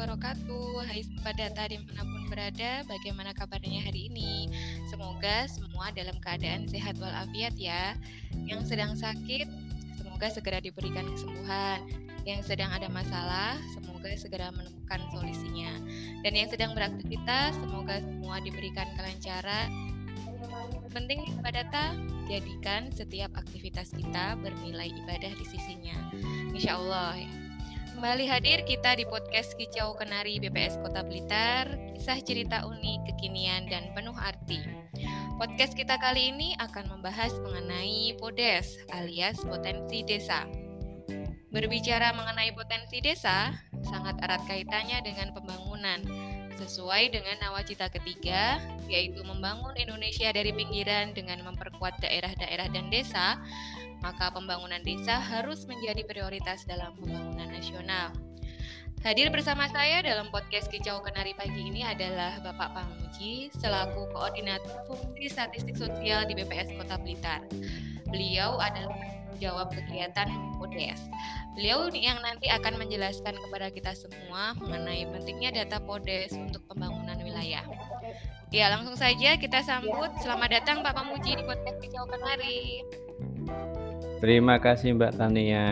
wabarakatuh. Hai Sobat Data di mana pun berada Bagaimana kabarnya hari ini? Semoga semua dalam keadaan sehat walafiat ya. Yang sedang sakit Semoga segera diberikan kesembuhan. Yang sedang ada masalah Semoga segera menemukan solusinya. Dan yang sedang beraktivitas Semoga semua diberikan kelancaran. Penting Sobat Data Jadikan setiap aktivitas kita bernilai ibadah di sisinya. Insya Allah Kembali hadir kita di podcast Kicau Kenari BPS Kota Blitar, kisah cerita unik, kekinian, dan penuh arti. Podcast kita kali ini akan membahas mengenai PODES alias potensi desa. Berbicara mengenai potensi desa, sangat erat kaitannya dengan pembangunan, sesuai dengan nawacita ketiga, yaitu membangun Indonesia dari pinggiran dengan memperkuat daerah-daerah dan desa, maka pembangunan desa harus menjadi prioritas dalam pembangunan nasional. Hadir bersama saya dalam podcast Kicau Kenari pagi ini adalah Bapak Pamuji selaku Koordinator Fungsi Statistik Sosial di BPS Kota Blitar. Beliau adalah jawab kegiatan PODES. Beliau yang nanti akan menjelaskan kepada kita semua mengenai pentingnya data PODES untuk pembangunan wilayah. Ya, langsung saja kita sambut. Selamat datang Pak Pamuji di podcast Kicau Kenari. Terima kasih Mbak Tania.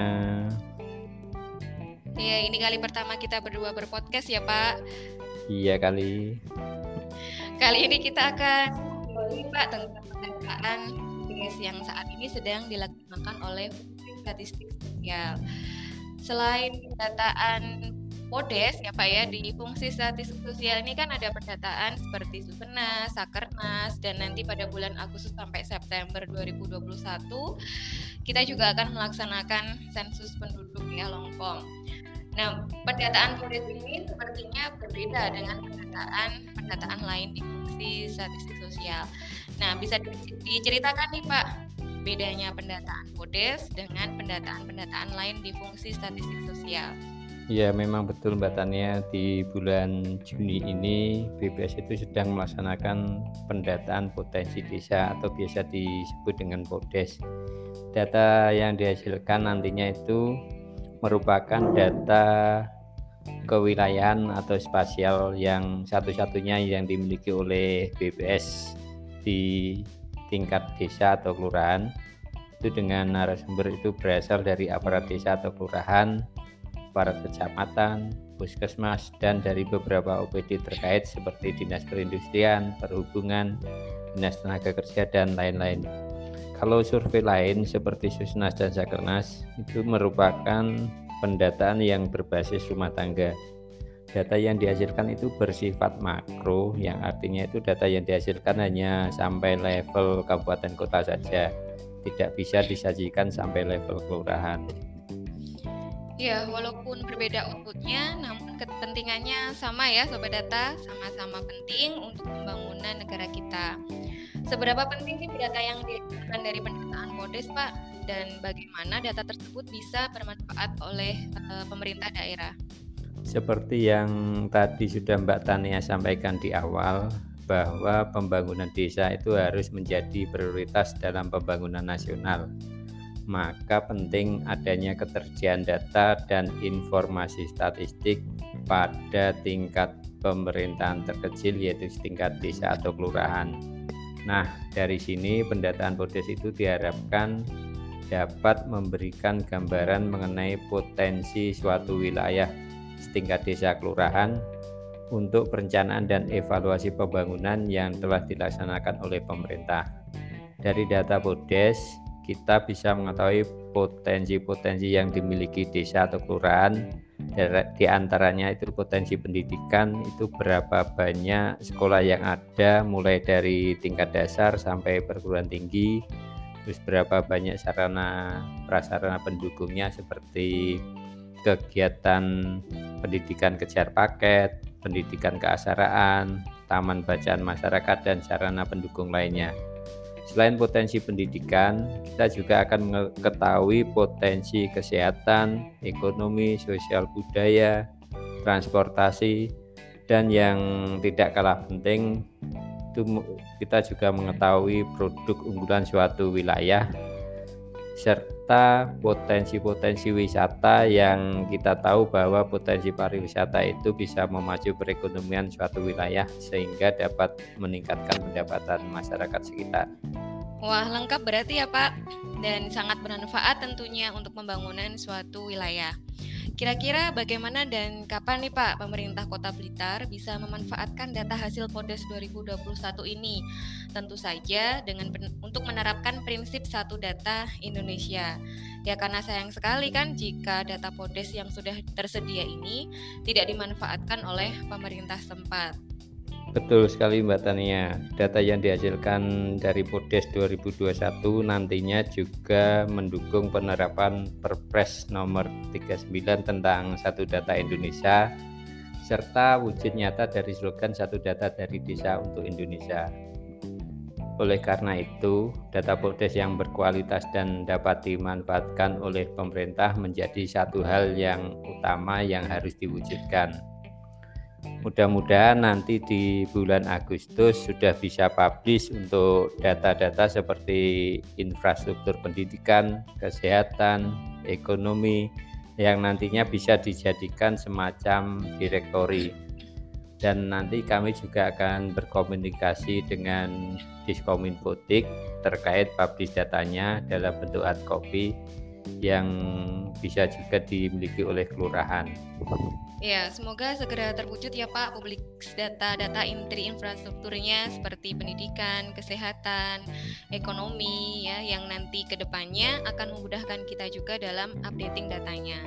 Ya, ini kali pertama kita berdua berpodcast ya Pak. Iya kali. Kali ini kita akan Pak tentang pendataan yang saat ini sedang dilaksanakan oleh Statistik Sosial. Selain pendataan Podes ya Pak ya di fungsi statistik sosial ini kan ada pendataan seperti Supenas, Sakernas dan nanti pada bulan Agustus sampai September 2021 kita juga akan melaksanakan sensus penduduk ya Longpong. Nah, pendataan Podes ini sepertinya berbeda dengan pendataan pendataan lain di fungsi statistik sosial. Nah, bisa diceritakan nih Pak bedanya pendataan Podes dengan pendataan-pendataan lain di fungsi statistik sosial. Ya memang betul Mbak Tania di bulan Juni ini BPS itu sedang melaksanakan pendataan potensi desa atau biasa disebut dengan PODES. Data yang dihasilkan nantinya itu merupakan data kewilayahan atau spasial yang satu-satunya yang dimiliki oleh BPS di tingkat desa atau kelurahan itu dengan narasumber itu berasal dari aparat desa atau kelurahan para kecamatan, puskesmas, dan dari beberapa OPD terkait seperti Dinas Perindustrian, Perhubungan, Dinas Tenaga Kerja, dan lain-lain. Kalau survei lain seperti Susnas dan Sakernas itu merupakan pendataan yang berbasis rumah tangga. Data yang dihasilkan itu bersifat makro, yang artinya itu data yang dihasilkan hanya sampai level kabupaten kota saja, tidak bisa disajikan sampai level kelurahan. Ya, walaupun berbeda outputnya, namun kepentingannya sama ya Sobat Data, sama-sama penting untuk pembangunan negara kita. Seberapa penting sih data yang dihasilkan dari pendataan Modes, Pak? Dan bagaimana data tersebut bisa bermanfaat oleh uh, pemerintah daerah? Seperti yang tadi sudah Mbak Tania sampaikan di awal, bahwa pembangunan desa itu harus menjadi prioritas dalam pembangunan nasional maka penting adanya ketersediaan data dan informasi statistik pada tingkat pemerintahan terkecil yaitu tingkat desa atau kelurahan. Nah, dari sini pendataan PODES itu diharapkan dapat memberikan gambaran mengenai potensi suatu wilayah setingkat desa kelurahan untuk perencanaan dan evaluasi pembangunan yang telah dilaksanakan oleh pemerintah. Dari data PODES, kita bisa mengetahui potensi-potensi yang dimiliki desa atau kelurahan di antaranya itu potensi pendidikan itu berapa banyak sekolah yang ada mulai dari tingkat dasar sampai perguruan tinggi terus berapa banyak sarana prasarana pendukungnya seperti kegiatan pendidikan kejar paket, pendidikan keasaraan, taman bacaan masyarakat dan sarana pendukung lainnya. Selain potensi pendidikan, kita juga akan mengetahui potensi kesehatan, ekonomi, sosial budaya, transportasi, dan yang tidak kalah penting itu kita juga mengetahui produk unggulan suatu wilayah serta potensi-potensi wisata yang kita tahu bahwa potensi pariwisata itu bisa memacu perekonomian suatu wilayah sehingga dapat meningkatkan pendapatan masyarakat sekitar. Wah, lengkap berarti ya, Pak. Dan sangat bermanfaat tentunya untuk pembangunan suatu wilayah. Kira-kira bagaimana dan kapan nih Pak pemerintah Kota Blitar bisa memanfaatkan data hasil PODES 2021 ini? Tentu saja dengan untuk menerapkan prinsip satu data Indonesia. Ya karena sayang sekali kan jika data PODES yang sudah tersedia ini tidak dimanfaatkan oleh pemerintah setempat. Betul sekali Mbak Tania. Data yang dihasilkan dari Podes 2021 nantinya juga mendukung penerapan Perpres nomor 39 tentang Satu Data Indonesia serta wujud nyata dari slogan Satu Data dari Desa untuk Indonesia. Oleh karena itu, data Podes yang berkualitas dan dapat dimanfaatkan oleh pemerintah menjadi satu hal yang utama yang harus diwujudkan. Mudah-mudahan nanti di bulan Agustus sudah bisa publish untuk data-data seperti infrastruktur pendidikan, kesehatan, ekonomi yang nantinya bisa dijadikan semacam direktori. Dan nanti kami juga akan berkomunikasi dengan Diskominfotik terkait publish datanya dalam bentuk hard copy yang bisa juga dimiliki oleh kelurahan. Ya, semoga segera terwujud ya Pak publik data-data intri infrastrukturnya seperti pendidikan, kesehatan, ekonomi ya yang nanti ke depannya akan memudahkan kita juga dalam updating datanya.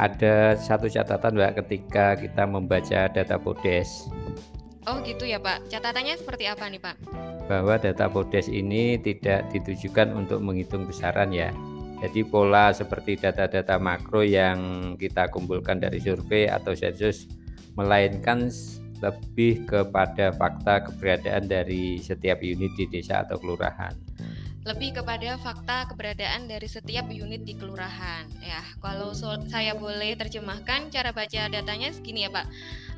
Ada satu catatan Mbak ketika kita membaca data Podes. Oh gitu ya Pak. Catatannya seperti apa nih Pak? Bahwa data Podes ini tidak ditujukan untuk menghitung besaran ya, jadi pola seperti data-data makro yang kita kumpulkan dari survei atau sensus melainkan lebih kepada fakta keberadaan dari setiap unit di desa atau kelurahan. Lebih kepada fakta keberadaan dari setiap unit di kelurahan. Ya, kalau so saya boleh terjemahkan cara baca datanya segini ya, Pak.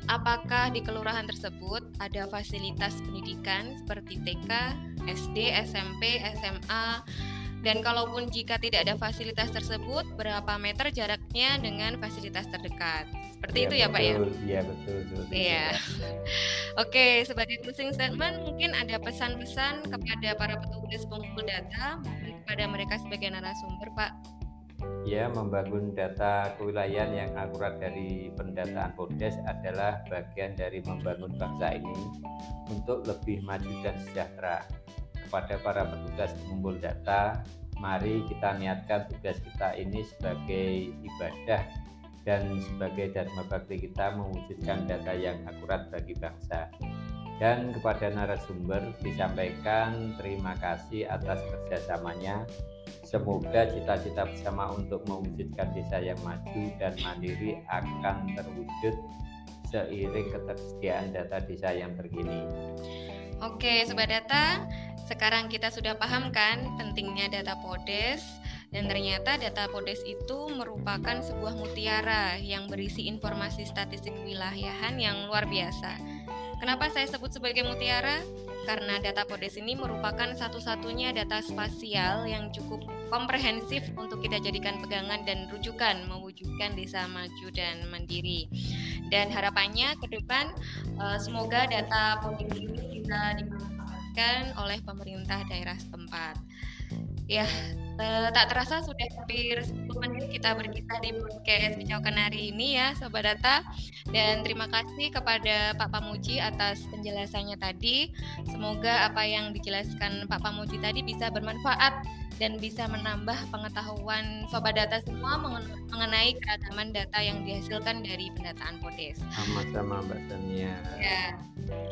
Apakah di kelurahan tersebut ada fasilitas pendidikan seperti TK, SD, SMP, SMA, dan kalaupun jika tidak ada fasilitas tersebut, berapa meter jaraknya dengan fasilitas terdekat? Seperti ya, itu ya Pak ya? Iya betul. Iya. Oke, sebagai closing statement mungkin ada pesan-pesan kepada para petugas pengumpul data kepada mereka sebagai narasumber Pak. Ya, membangun data kewilayahan yang akurat dari pendataan Podes adalah bagian dari membangun bangsa ini untuk lebih maju dan sejahtera kepada para petugas pengumpul data, mari kita niatkan tugas kita ini sebagai ibadah dan sebagai dharma bakti kita mewujudkan data yang akurat bagi bangsa. Dan kepada narasumber disampaikan terima kasih atas kerjasamanya. Semoga cita-cita bersama untuk mewujudkan desa yang maju dan mandiri akan terwujud seiring ketersediaan data desa yang terkini. Oke, Sobat Data, sekarang kita sudah paham kan pentingnya data PODES dan ternyata data PODES itu merupakan sebuah mutiara yang berisi informasi statistik wilayahan yang luar biasa. Kenapa saya sebut sebagai mutiara? Karena data PODES ini merupakan satu-satunya data spasial yang cukup komprehensif untuk kita jadikan pegangan dan rujukan mewujudkan desa maju dan mandiri. Dan harapannya ke depan eh, semoga data PODES ini bisa dimanfaatkan oleh pemerintah daerah setempat. Ya, eh, tak terasa sudah hampir 10 menit kita berkisah di podcast Kicau Kenari ini ya Sobat Data dan terima kasih kepada Pak Pamuji atas penjelasannya tadi. Semoga apa yang dijelaskan Pak Pamuji tadi bisa bermanfaat dan bisa menambah pengetahuan sobat data semua mengenai keragaman data yang dihasilkan dari pendataan PODES. Sama-sama Mbak Tania. Ya.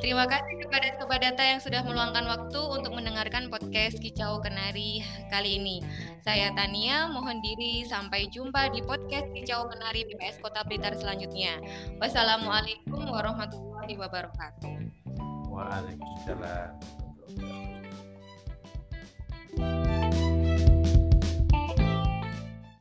Terima kasih kepada sobat data yang sudah meluangkan waktu untuk mendengarkan podcast Kicau Kenari kali ini. Saya Tania, mohon diri sampai jumpa di podcast Kicau Kenari BPS Kota Blitar selanjutnya. Wassalamualaikum warahmatullahi wabarakatuh. Waalaikumsalam.